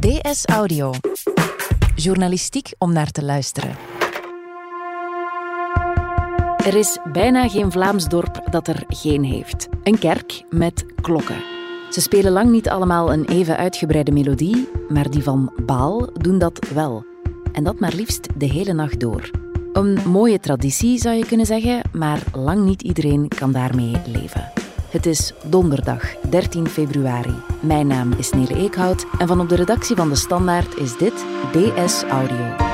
DS Audio. Journalistiek om naar te luisteren. Er is bijna geen Vlaams dorp dat er geen heeft. Een kerk met klokken. Ze spelen lang niet allemaal een even uitgebreide melodie, maar die van Baal doen dat wel. En dat maar liefst de hele nacht door. Een mooie traditie zou je kunnen zeggen, maar lang niet iedereen kan daarmee leven. Het is donderdag 13 februari. Mijn naam is Nele Eekhout en van op de redactie van De Standaard is dit DS Audio.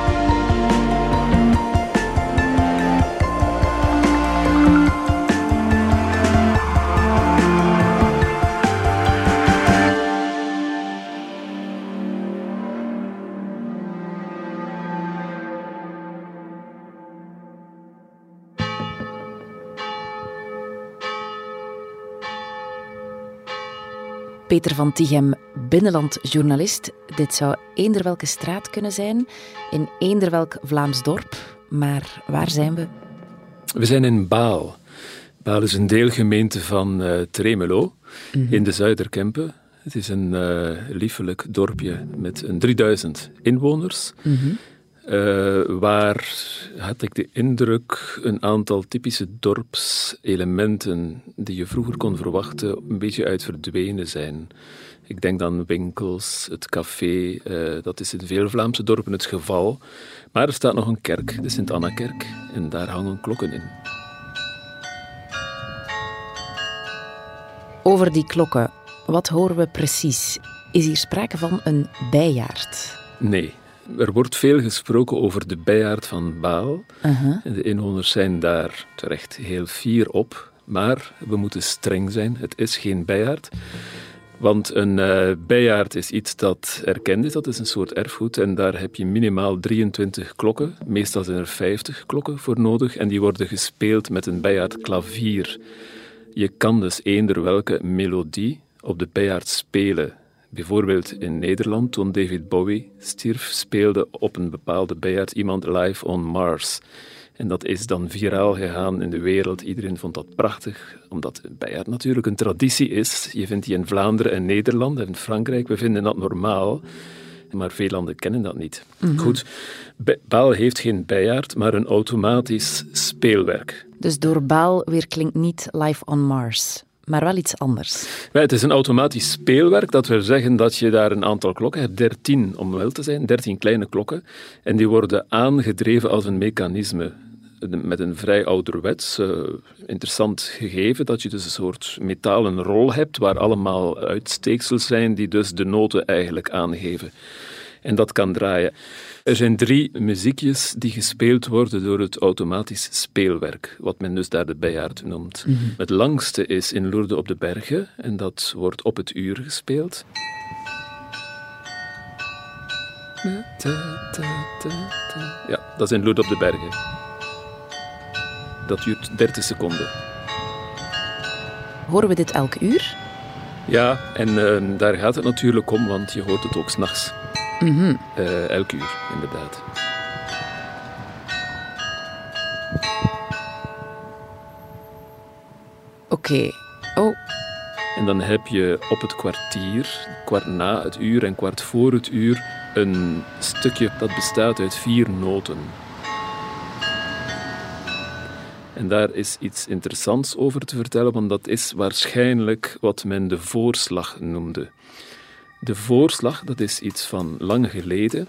Peter van Tichem, binnenlandjournalist. Dit zou eender welke straat kunnen zijn, in eender welk Vlaams dorp. Maar waar zijn we? We zijn in Baal. Baal is een deelgemeente van uh, Tremelo mm -hmm. in de Zuiderkempen. Het is een uh, liefelijk dorpje met een 3000 inwoners. Mm -hmm. Uh, waar had ik de indruk een aantal typische dorpselementen die je vroeger kon verwachten een beetje uit verdwenen zijn. Ik denk aan winkels, het café, uh, dat is in veel Vlaamse dorpen het geval. Maar er staat nog een kerk, de Sint-Anna-kerk, en daar hangen klokken in. Over die klokken, wat horen we precies? Is hier sprake van een bijaard? Nee, er wordt veel gesproken over de bijaard van Baal. Uh -huh. De inwoners zijn daar terecht heel fier op. Maar we moeten streng zijn. Het is geen bijaard. Want een uh, bijaard is iets dat erkend is, dat is een soort erfgoed. En daar heb je minimaal 23 klokken. Meestal zijn er 50 klokken voor nodig. En die worden gespeeld met een bijaardklavier. Je kan dus eender welke melodie op de bijaard spelen. Bijvoorbeeld in Nederland, toen David Bowie stierf, speelde op een bepaalde bijaard iemand live on Mars. En dat is dan viraal gegaan in de wereld. Iedereen vond dat prachtig, omdat een bijaard natuurlijk een traditie is. Je vindt die in Vlaanderen en Nederland en Frankrijk. We vinden dat normaal. Maar veel landen kennen dat niet. Mm -hmm. Goed, Baal heeft geen bijaard, maar een automatisch speelwerk. Dus door Baal weer klinkt niet Live on Mars maar wel iets anders. Het is een automatisch speelwerk. Dat wil zeggen dat je daar een aantal klokken hebt, dertien om wel te zijn, dertien kleine klokken. En die worden aangedreven als een mechanisme. Met een vrij ouderwets, uh, interessant gegeven, dat je dus een soort metalen rol hebt waar allemaal uitsteeksels zijn die dus de noten eigenlijk aangeven. En dat kan draaien. Er zijn drie muziekjes die gespeeld worden door het automatisch speelwerk, wat men dus daar de bijaard noemt. Mm -hmm. Het langste is in Lourdes op de Bergen en dat wordt op het uur gespeeld. Ja, dat is in Lourdes op de Bergen. Dat duurt 30 seconden. Horen we dit elk uur? Ja, en uh, daar gaat het natuurlijk om, want je hoort het ook s'nachts. Mm -hmm. uh, elk uur, inderdaad. Oké. Okay. Oh. En dan heb je op het kwartier, kwart na het uur en kwart voor het uur, een stukje dat bestaat uit vier noten. En daar is iets interessants over te vertellen, want dat is waarschijnlijk wat men de voorslag noemde. De voorslag, dat is iets van lang geleden.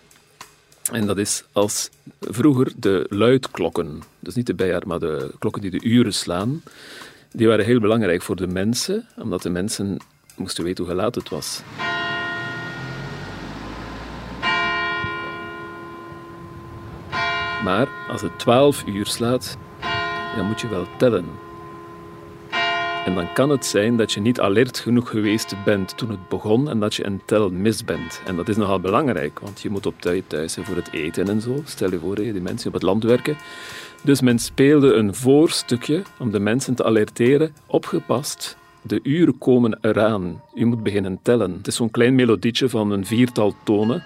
En dat is als vroeger de luidklokken, dus niet de bijaard, maar de klokken die de uren slaan, die waren heel belangrijk voor de mensen, omdat de mensen moesten weten hoe laat het was. Maar als het 12 uur slaat, dan moet je wel tellen. En dan kan het zijn dat je niet alert genoeg geweest bent toen het begon en dat je een tel mis bent. En dat is nogal belangrijk, want je moet op tijd thuis zijn voor het eten en zo. Stel je voor, die mensen op het land werken. Dus men speelde een voorstukje om de mensen te alerteren. Opgepast, de uren komen eraan. U moet beginnen tellen. Het is zo'n klein melodietje van een viertal tonen.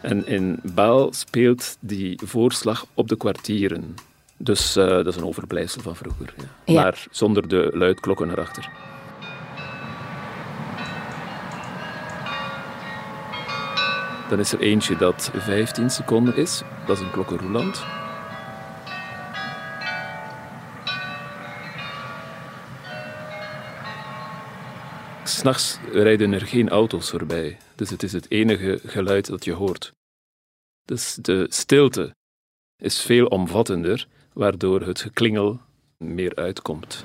En in Baal speelt die voorslag op de kwartieren. Dus uh, dat is een overblijfsel van vroeger. Ja. Ja. Maar zonder de luidklokken erachter. Dan is er eentje dat 15 seconden is. Dat is een klokkenroeland. S'nachts rijden er geen auto's voorbij, dus het is het enige geluid dat je hoort. Dus de stilte is veel omvattender, waardoor het geklingel meer uitkomt.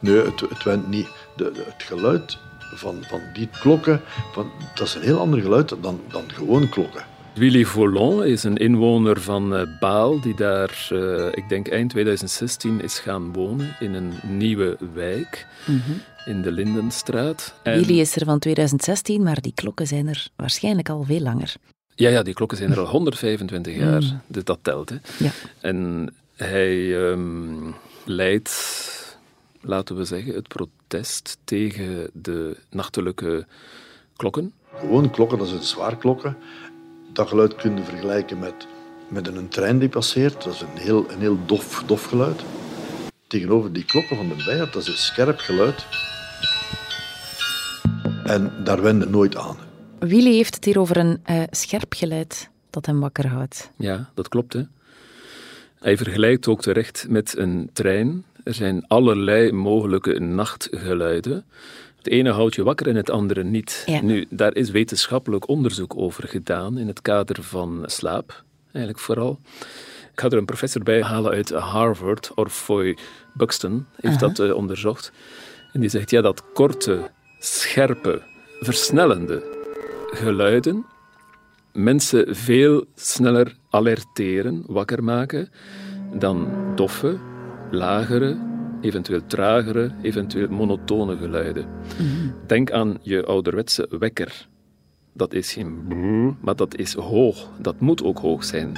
Nee, het, het went niet. De, het geluid van, van die klokken, van, dat is een heel ander geluid dan, dan gewoon klokken. Willy Vollon is een inwoner van uh, Baal, die daar, uh, ik denk eind 2016, is gaan wonen in een nieuwe wijk mm -hmm. In de Lindenstraat. En... Willy is er van 2016, maar die klokken zijn er waarschijnlijk al veel langer. Ja, ja die klokken zijn er al 125 jaar, mm. dus dat telt. Hè. Ja. En hij um, leidt laten we zeggen, het protest tegen de nachtelijke klokken? Gewoon klokken, dat zijn zwaarklokken. Dat geluid kun je vergelijken met, met een trein die passeert. Dat is een heel, een heel dof, dof geluid. Tegenover die klokken van de bijaard, dat is een scherp geluid. En daar wende nooit aan. Willy heeft het hier over een uh, scherp geluid dat hem wakker houdt. Ja, dat klopt. Hè? Hij vergelijkt ook terecht met een trein er zijn allerlei mogelijke nachtgeluiden. Het ene houdt je wakker en het andere niet. Nu, daar is wetenschappelijk onderzoek over gedaan in het kader van slaap, eigenlijk vooral. Ik ga er een professor bij halen uit Harvard, Orfoy Buxton, heeft dat uh, onderzocht. En die zegt, ja, dat korte, scherpe, versnellende geluiden mensen veel sneller alerteren, wakker maken, dan doffe, lagere, eventueel tragere, eventueel monotone geluiden. Denk aan je ouderwetse wekker. Dat is geen brrr, maar dat is hoog. Dat moet ook hoog zijn.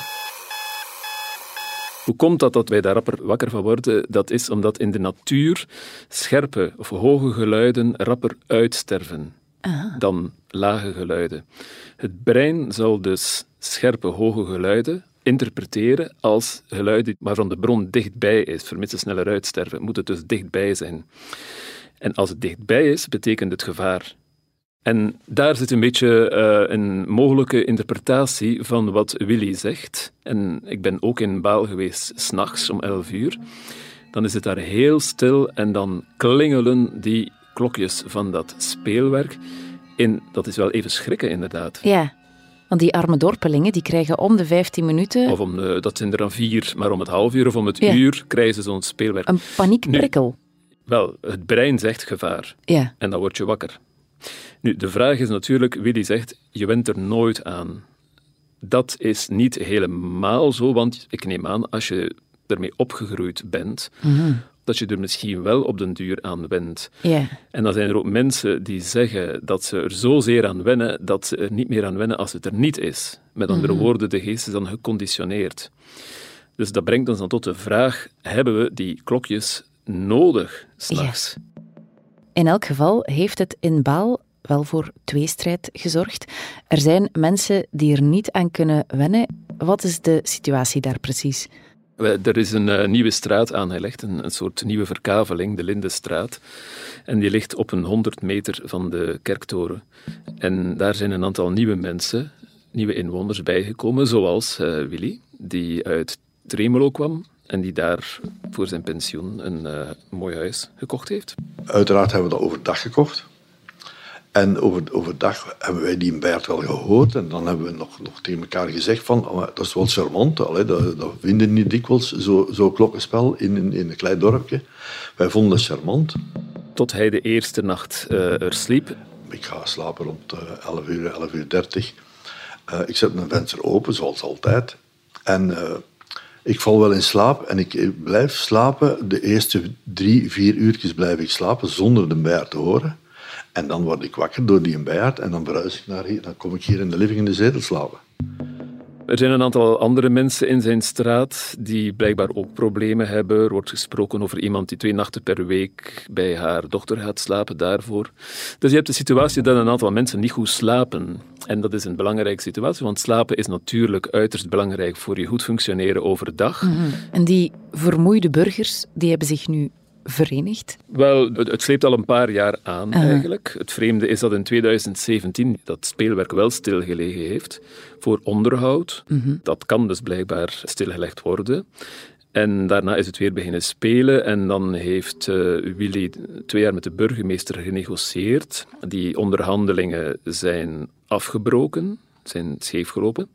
Hoe komt dat dat wij daar rapper wakker van worden? Dat is omdat in de natuur scherpe of hoge geluiden rapper uitsterven dan lage geluiden. Het brein zal dus scherpe, hoge geluiden interpreteren als geluiden waarvan de bron dichtbij is. Vermits ze sneller uitsterven, moet het dus dichtbij zijn. En als het dichtbij is, betekent het gevaar. En daar zit een beetje uh, een mogelijke interpretatie van wat Willy zegt. En ik ben ook in Baal geweest, s'nachts om 11 uur. Dan is het daar heel stil en dan klingelen die klokjes van dat speelwerk. In, dat is wel even schrikken, inderdaad. Ja. Want die arme dorpelingen die krijgen om de 15 minuten. Of om de, dat zijn er dan vier, maar om het half uur of om het uur krijgen ze zo'n speelwerk. Een paniekprikkel. wel, het brein zegt gevaar. Ja. En dan word je wakker. Nu, de vraag is natuurlijk, Willy zegt, je went er nooit aan. Dat is niet helemaal zo, want ik neem aan, als je ermee opgegroeid bent, mm dat je er misschien wel op den duur aan went. Yeah. En dan zijn er ook mensen die zeggen dat ze er zozeer aan wennen dat ze er niet meer aan wennen als het er niet is. Met andere mhm. woorden, de geest is dan geconditioneerd. Dus dat brengt ons dan tot de vraag: hebben we die klokjes nodig s'nachts? In elk geval heeft het in Baal wel voor tweestrijd gezorgd. Er zijn mensen die er niet aan kunnen wennen. Wat is de situatie daar precies? Er is een uh, nieuwe straat aangelegd, een, een, soort nieuwe verkaveling, de Lindenstraat. En die ligt op een 100 meter van de kerktoren. En daar zijn een aantal nieuwe mensen, nieuwe inwoners bijgekomen, zoals uh, Willy, die uit Tremelo kwam en die daar voor zijn pensioen een uh, mooi huis gekocht heeft. Uiteraard hebben we dat overdag gekocht. En over, overdag hebben wij die in Bert wel gehoord. En dan hebben we nog, nog tegen elkaar gezegd van, oh, dat is wel charmant. Allee, dat, dat vinden niet dikwijls, zo'n zo klokkenspel in, in, in, een klein dorpje. Wij vonden dat charmant. Tot hij de eerste nacht uh, er sliep. Ik ga slapen rond uh, 11 uur, 11 uur 30. Uh, ik zet mijn venster open, zoals altijd. En eh, ik val wel in slaap en ik blijf slapen. De eerste drie, vier uurtjes blijf ik slapen zonder de bijaard te horen. En dan word ik wakker door die bijaard en dan verhuis ik naar hier. Dan kom ik hier in de living in de zetel slapen. Er zijn een aantal andere mensen in zijn straat die blijkbaar ook problemen hebben. Er wordt gesproken over iemand die twee nachten per week bij haar dochter gaat slapen daarvoor. Dus je hebt de situatie dat een aantal mensen niet goed slapen. En dat is een belangrijke situatie, want slapen is natuurlijk uiterst belangrijk voor je goed functioneren overdag. Mm En die vermoeide burgers die hebben zich nu verenigd? Wel, het, het sleept al een paar jaar aan eigenlijk. Het vreemde is dat in 2017 dat speelwerk wel stilgelegen heeft voor onderhoud. Dat kan dus blijkbaar stilgelegd worden. En daarna is het weer beginnen spelen. En dan heeft uh, Willy twee jaar met de burgemeester genegocieerd. Die onderhandelingen zijn afgebroken zijn scheefgelopen.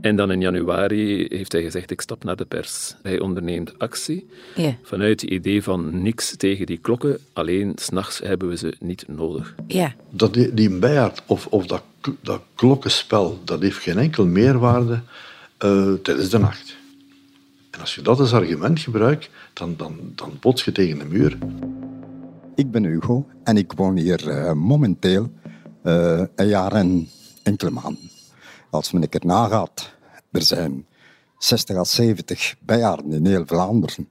En dan in januari heeft hij gezegd, ik stap naar de pers. Hij onderneemt actie Ja. vanuit het idee van niks tegen die klokken, alleen s'nachts hebben we ze niet nodig. Ja. Dat die, die bijaard of, of dat, dat klokkenspel, dat heeft geen enkel meerwaarde eh, tijdens de nacht. En als je dat als argument gebruikt, dan, dan, dan bots je tegen de muur. Ik ben Hugo en ik woon hier eh, momenteel eh, een jaar en enkele maanden. Als men een keer nagaat, er zijn 60 à 70 bijaarden in heel Vlaanderen.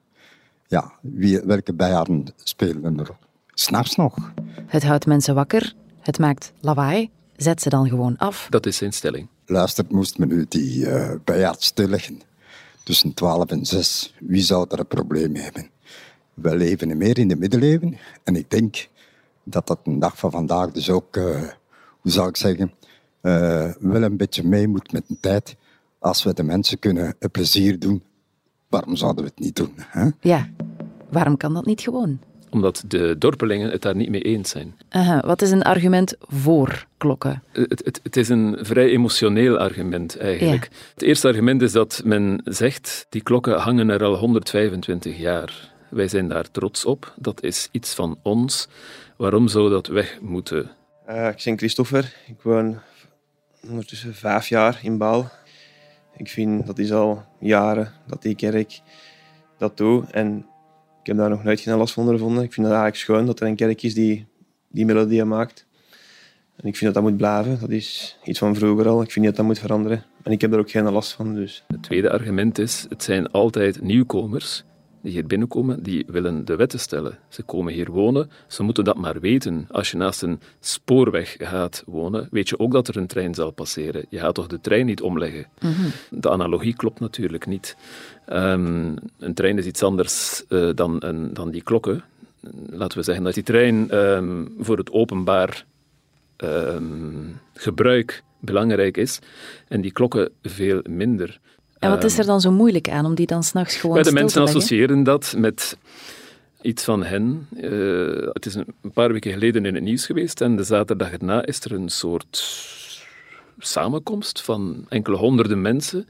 Ja, wie, welke bijaarden spelen er s'nachts nog? Het houdt mensen wakker, het maakt lawaai, zet ze dan gewoon af. Dat is zijn stelling. Luistert, moest men nu die eh bijaard stilleggen tussen 12 en 6, wie zou er een probleem mee hebben? We leven meer in de middeleeuwen en ik denk dat dat een dag van vandaag dus ook, eh, hoe zou ik zeggen, eh, wel een beetje mee moet met de tijd. Als we de mensen kunnen een plezier doen, waarom zouden we het niet doen? Hè? Ja. Waarom kan dat niet gewoon? Omdat de dorpelingen het daar niet mee eens zijn. Aha, wat is een argument voor klokken? Het, het, het is een vrij emotioneel argument eigenlijk. Het eerste argument is dat men zegt, die klokken hangen er al 125 jaar. Wij zijn daar trots op, dat is iets van ons. Waarom zou dat weg moeten? Eh, ik ben Christopher. Ik woon ondertussen vijf jaar in Baal. Ik vind dat is al jaren dat die kerk dat doet. En ik heb daar nog nooit geen last van ondervonden. Ik vind het eigenlijk schoon dat er een kerk is die die melodieën maakt. En ik vind dat dat moet blijven. Dat is iets van vroeger al. Ik vind niet dat dat moet veranderen. En ik heb er ook geen last van. Dus. Het tweede argument is, het zijn altijd nieuwkomers die hier binnenkomen, die willen de wetten stellen. Ze komen hier wonen, ze moeten dat maar weten. Als je naast een spoorweg gaat wonen, weet je ook dat er een trein zal passeren. Je gaat toch de trein niet omleggen? De analogie klopt natuurlijk niet. Ehm, een trein is iets anders eh, dan, een, dan die klokken. Laten we zeggen dat die trein ehm, voor het openbaar ehm, gebruik belangrijk is en die klokken veel minder. En wat is er dan zo moeilijk aan om die dan s'nachts gewoon Ja, de stil te mensen leggen? associëren dat met iets van hen. Eh, het is een paar weken geleden in het nieuws geweest en de zaterdag erna is er een soort samenkomst van enkele honderden mensen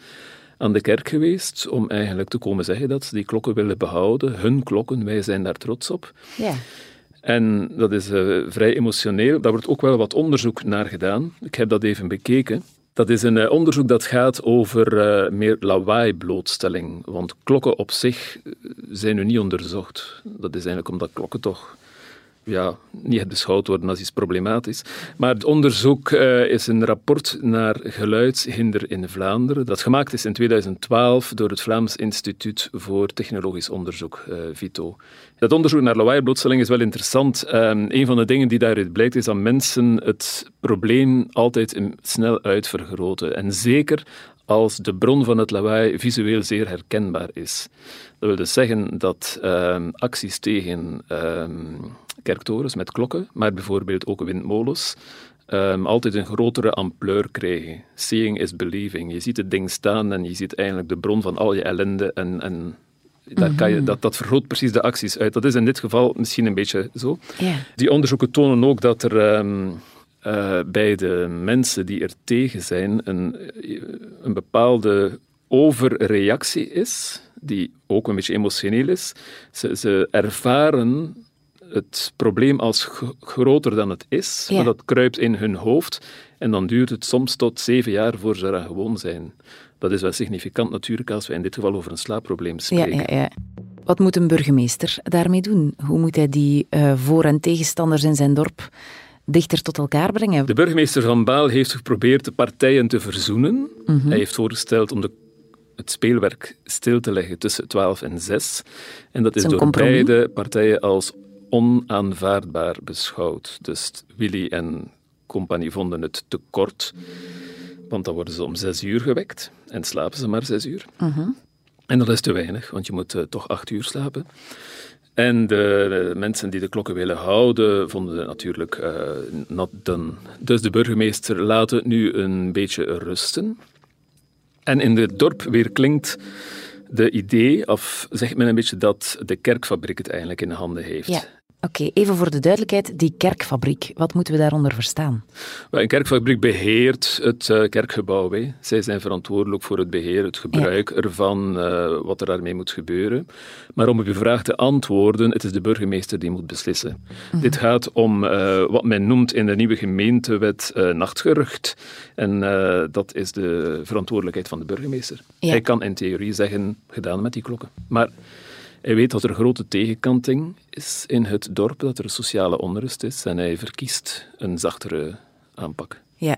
aan de kerk geweest om eigenlijk te komen zeggen dat ze die klokken willen behouden. Hun klokken, wij zijn daar trots op. Ja. En dat is eh, vrij emotioneel. Daar wordt ook wel wat onderzoek naar gedaan. Ik heb dat even bekeken. Dat is een eh, onderzoek dat gaat over eh, meer lawaai-blootstelling. Want klokken op zich eh, zijn nu niet onderzocht. Dat is eigenlijk omdat klokken toch ja, niet beschouwd worden als iets problematisch. Maar het onderzoek eh, is een rapport naar geluidshinder in Vlaanderen, dat gemaakt is in 2012 door het Vlaams Instituut voor Technologisch Onderzoek, eh, VITO. Dat onderzoek naar lawaai-blootstelling is wel interessant. Ehm, een van de dingen die daaruit blijkt is dat mensen het probleem altijd snel uitvergroten. En zeker als de bron van het lawaai visueel zeer herkenbaar is. Dat wil dus zeggen dat ehm, acties tegen ehm, kerktorens met klokken, maar bijvoorbeeld ook windmolens, ehm, altijd een grotere ampleur krijgen. Seeing is believing. Je ziet het ding staan en je ziet eigenlijk de bron van al je ellende en, en daar kan je, dat, dat vergroot precies de acties uit. Dat is in dit geval misschien een beetje zo. Die onderzoeken tonen ook dat er eh, bij de mensen die er tegen zijn een, een bepaalde overreactie is, die ook een beetje emotioneel is. Ze, ze ervaren het probleem als groter dan het is, Ja. maar dat kruipt in hun hoofd en dan duurt het soms tot zeven jaar voor ze eraan gewoon zijn. Dat is wel significant natuurlijk als we in dit geval over een slaapprobleem spreken. ja, ja. Wat moet een burgemeester daarmee doen? Hoe moet hij die eh, voor- en tegenstanders in zijn dorp dichter tot elkaar brengen? De burgemeester van Baal heeft geprobeerd de partijen te verzoenen. Hij heeft voorgesteld om de, het speelwerk stil te leggen tussen 12 en 6. En dat is door compromis. beide partijen als onaanvaardbaar beschouwd. Dus Willy en compagnie vonden het te kort, want dan worden ze om 6 uur gewekt en slapen ze maar 6 uur. En dat is te weinig, want je moet eh, toch acht uur slapen. En de mensen die de klokken willen houden, vonden het natuurlijk uh, not done. Dus de burgemeester laat het nu een beetje rusten. En in het dorp weer klinkt de idee, of zegt men een beetje dat de kerkfabriek het eigenlijk in de handen heeft. Ja. Oké, even voor de duidelijkheid, die kerkfabriek, wat moeten we daaronder verstaan? Een kerkfabriek beheert het uh, kerkgebouw. Hè. Zij zijn verantwoordelijk voor het beheer, het gebruik ervan, uh, wat er daarmee moet gebeuren. Maar om op uw vraag te antwoorden, het is de burgemeester die moet beslissen. Mhm. Dit gaat om uh, wat men noemt in de nieuwe gemeentewet nachtgerucht. En dat is de verantwoordelijkheid van de burgemeester. Ja. Hij kan in theorie zeggen, gedaan met die klokken. Maar hij weet dat er grote tegenkanting is in het dorp, dat er sociale onrust is en hij verkiest een zachtere aanpak. Ja.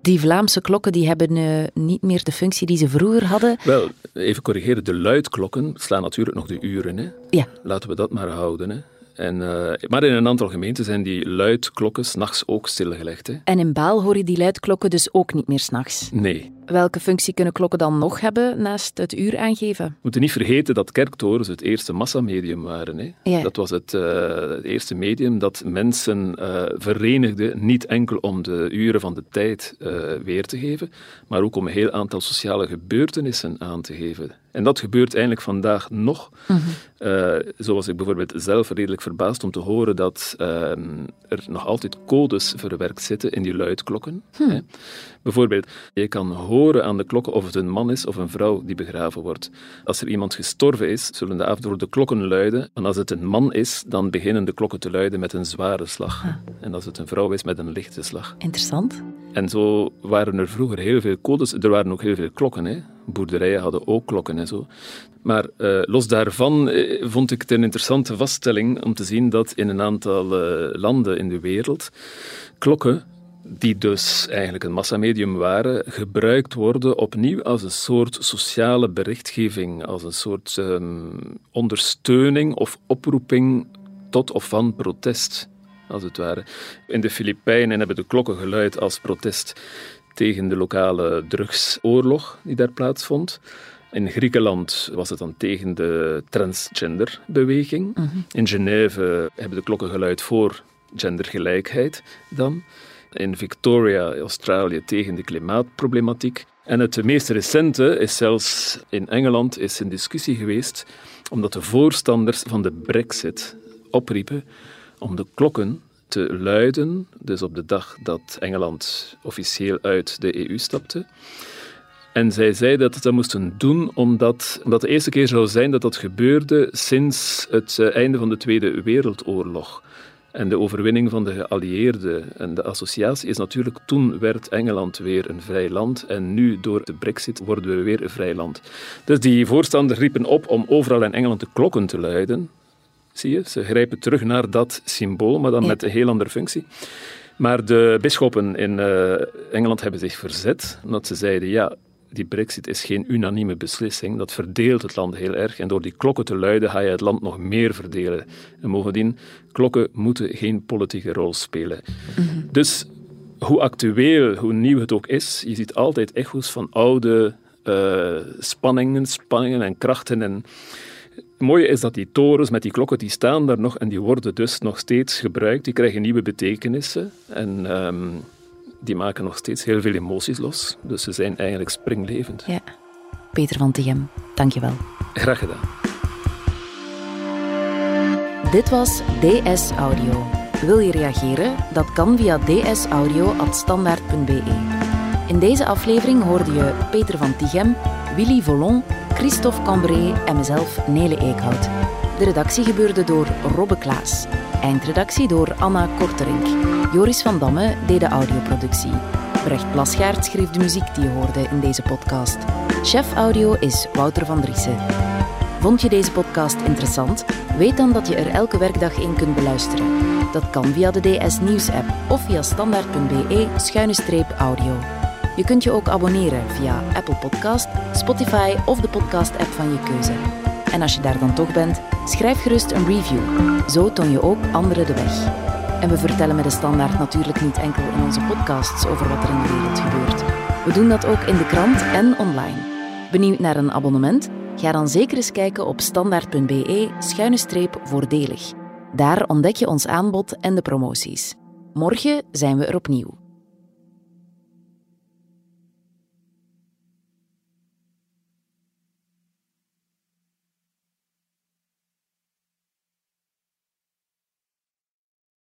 Die Vlaamse klokken die hebben uh, niet meer de functie die ze vroeger hadden. Wel, even corrigeren, de luidklokken slaan natuurlijk nog de uren. Hè? Ja. Laten we dat maar houden. Hè? En, uh, maar in een aantal gemeenten zijn die luidklokken s'nachts ook stilgelegd. Hè? En in Baal hoor je die luidklokken dus ook niet meer s'nachts? Nee. Welke functie kunnen klokken dan nog hebben naast het uur aangeven? We moeten niet vergeten dat kerktorens het eerste massamedium waren. Hè? Ja. Dat was het, uh, het, eerste medium dat mensen uh, verenigde, niet enkel om de uren van de tijd uh, weer te geven, maar ook om een heel aantal sociale gebeurtenissen aan te geven. En dat gebeurt eigenlijk vandaag nog. Mm -hmm. zo was ik bijvoorbeeld zelf redelijk verbaasd om te horen dat ehm, er nog altijd codes verwerkt zitten in die luidklokken. Hm. Bijvoorbeeld, je kan horen aan de klokken of het een man is of een vrouw die begraven wordt. Als er iemand gestorven is, zullen de avond de klokken luiden. En als het een man is, dan beginnen de klokken te luiden met een zware slag. Ah. En als het een vrouw is, met een lichte slag. Interessant. En zo waren er vroeger heel veel codes. Er waren ook heel veel klokken. Hè. Boerderijen hadden ook klokken en zo. Maar uh, los daarvan uh, vond ik het een interessante vaststelling om te zien dat in een aantal uh, landen in de wereld klokken die dus eigenlijk een massamedium waren, gebruikt worden opnieuw als een soort sociale berichtgeving, als een soort um, ondersteuning of oproeping tot of van protest, als het ware. In de Filipijnen hebben de klokken geluid als protest tegen de lokale drugsoorlog die daar plaatsvond. In Griekenland was het dan tegen de transgenderbeweging. Mm -hmm. In Genève hebben de klokken geluid voor gendergelijkheid dan in Victoria, Australië, tegen de klimaatproblematiek. En het meest recente is zelfs in Engeland is een discussie geweest omdat de voorstanders van de Brexit opriepen om de klokken te luiden, dus op de dag dat Engeland officieel uit de EU stapte. En zij zei dat ze dat moesten doen omdat, omdat de eerste keer zou zijn dat dat gebeurde sinds het eh, einde van de Tweede Wereldoorlog. En de overwinning van de geallieerden en de associatie is natuurlijk, toen werd Engeland weer een vrij land en nu door de brexit worden we weer een vrij land. Dus die voorstanders riepen op om overal in Engeland de klokken te luiden. Zie je, ze grijpen terug naar dat symbool, maar dan met een heel andere functie. Maar de bisschoppen in uh, Engeland hebben zich verzet, omdat ze zeiden, ja, die brexit is geen unanieme beslissing. Dat verdeelt het land heel erg. En door die klokken te luiden ga je het land nog meer verdelen. En bovendien, klokken moeten geen politieke rol spelen. Mm -hmm. Dus hoe actueel, hoe nieuw het ook is, je ziet altijd echo's van oude uh, spanningen, spanningen en krachten. En het mooie is dat die torens met die klokken, die staan daar nog en die worden dus nog steeds gebruikt. Die krijgen nieuwe betekenissen. En... Um, die maken nog steeds heel veel emoties los. Dus ze zijn eigenlijk springlevend. Ja. Peter van Tighem, dank je wel. Graag gedaan. Dit was DS Audio. Wil je reageren? Dat kan via dsaudio.standaard.be. In deze aflevering hoorde je Peter van Tighem, Willy Volon, Christophe Cambrai en mezelf, Nele Eekhout. De redactie gebeurde door Robbe Klaas. Eindredactie door Anna Korterink. Joris van Damme deed de audioproductie. Brecht Plasgaard schreef de muziek die je hoorde in deze podcast. Chef audio is Wouter van Driessen. Vond je deze podcast interessant? Weet dan dat je er elke werkdag in kunt beluisteren. Dat kan via de DS Nieuws app of via standaard.be-audio. Je kunt je ook abonneren via Apple Podcast, Spotify of de podcast-app van je keuze. En als je daar dan toch bent, schrijf gerust een review. Zo toon je ook anderen de weg. En we vertellen met de standaard natuurlijk niet enkel in onze podcasts over wat er in de wereld gebeurt. We doen dat ook in de krant en online. Benieuwd naar een abonnement? Ga dan zeker eens kijken op standaard.be-voordelig. Daar ontdek je ons aanbod en de promoties. Morgen zijn we er opnieuw.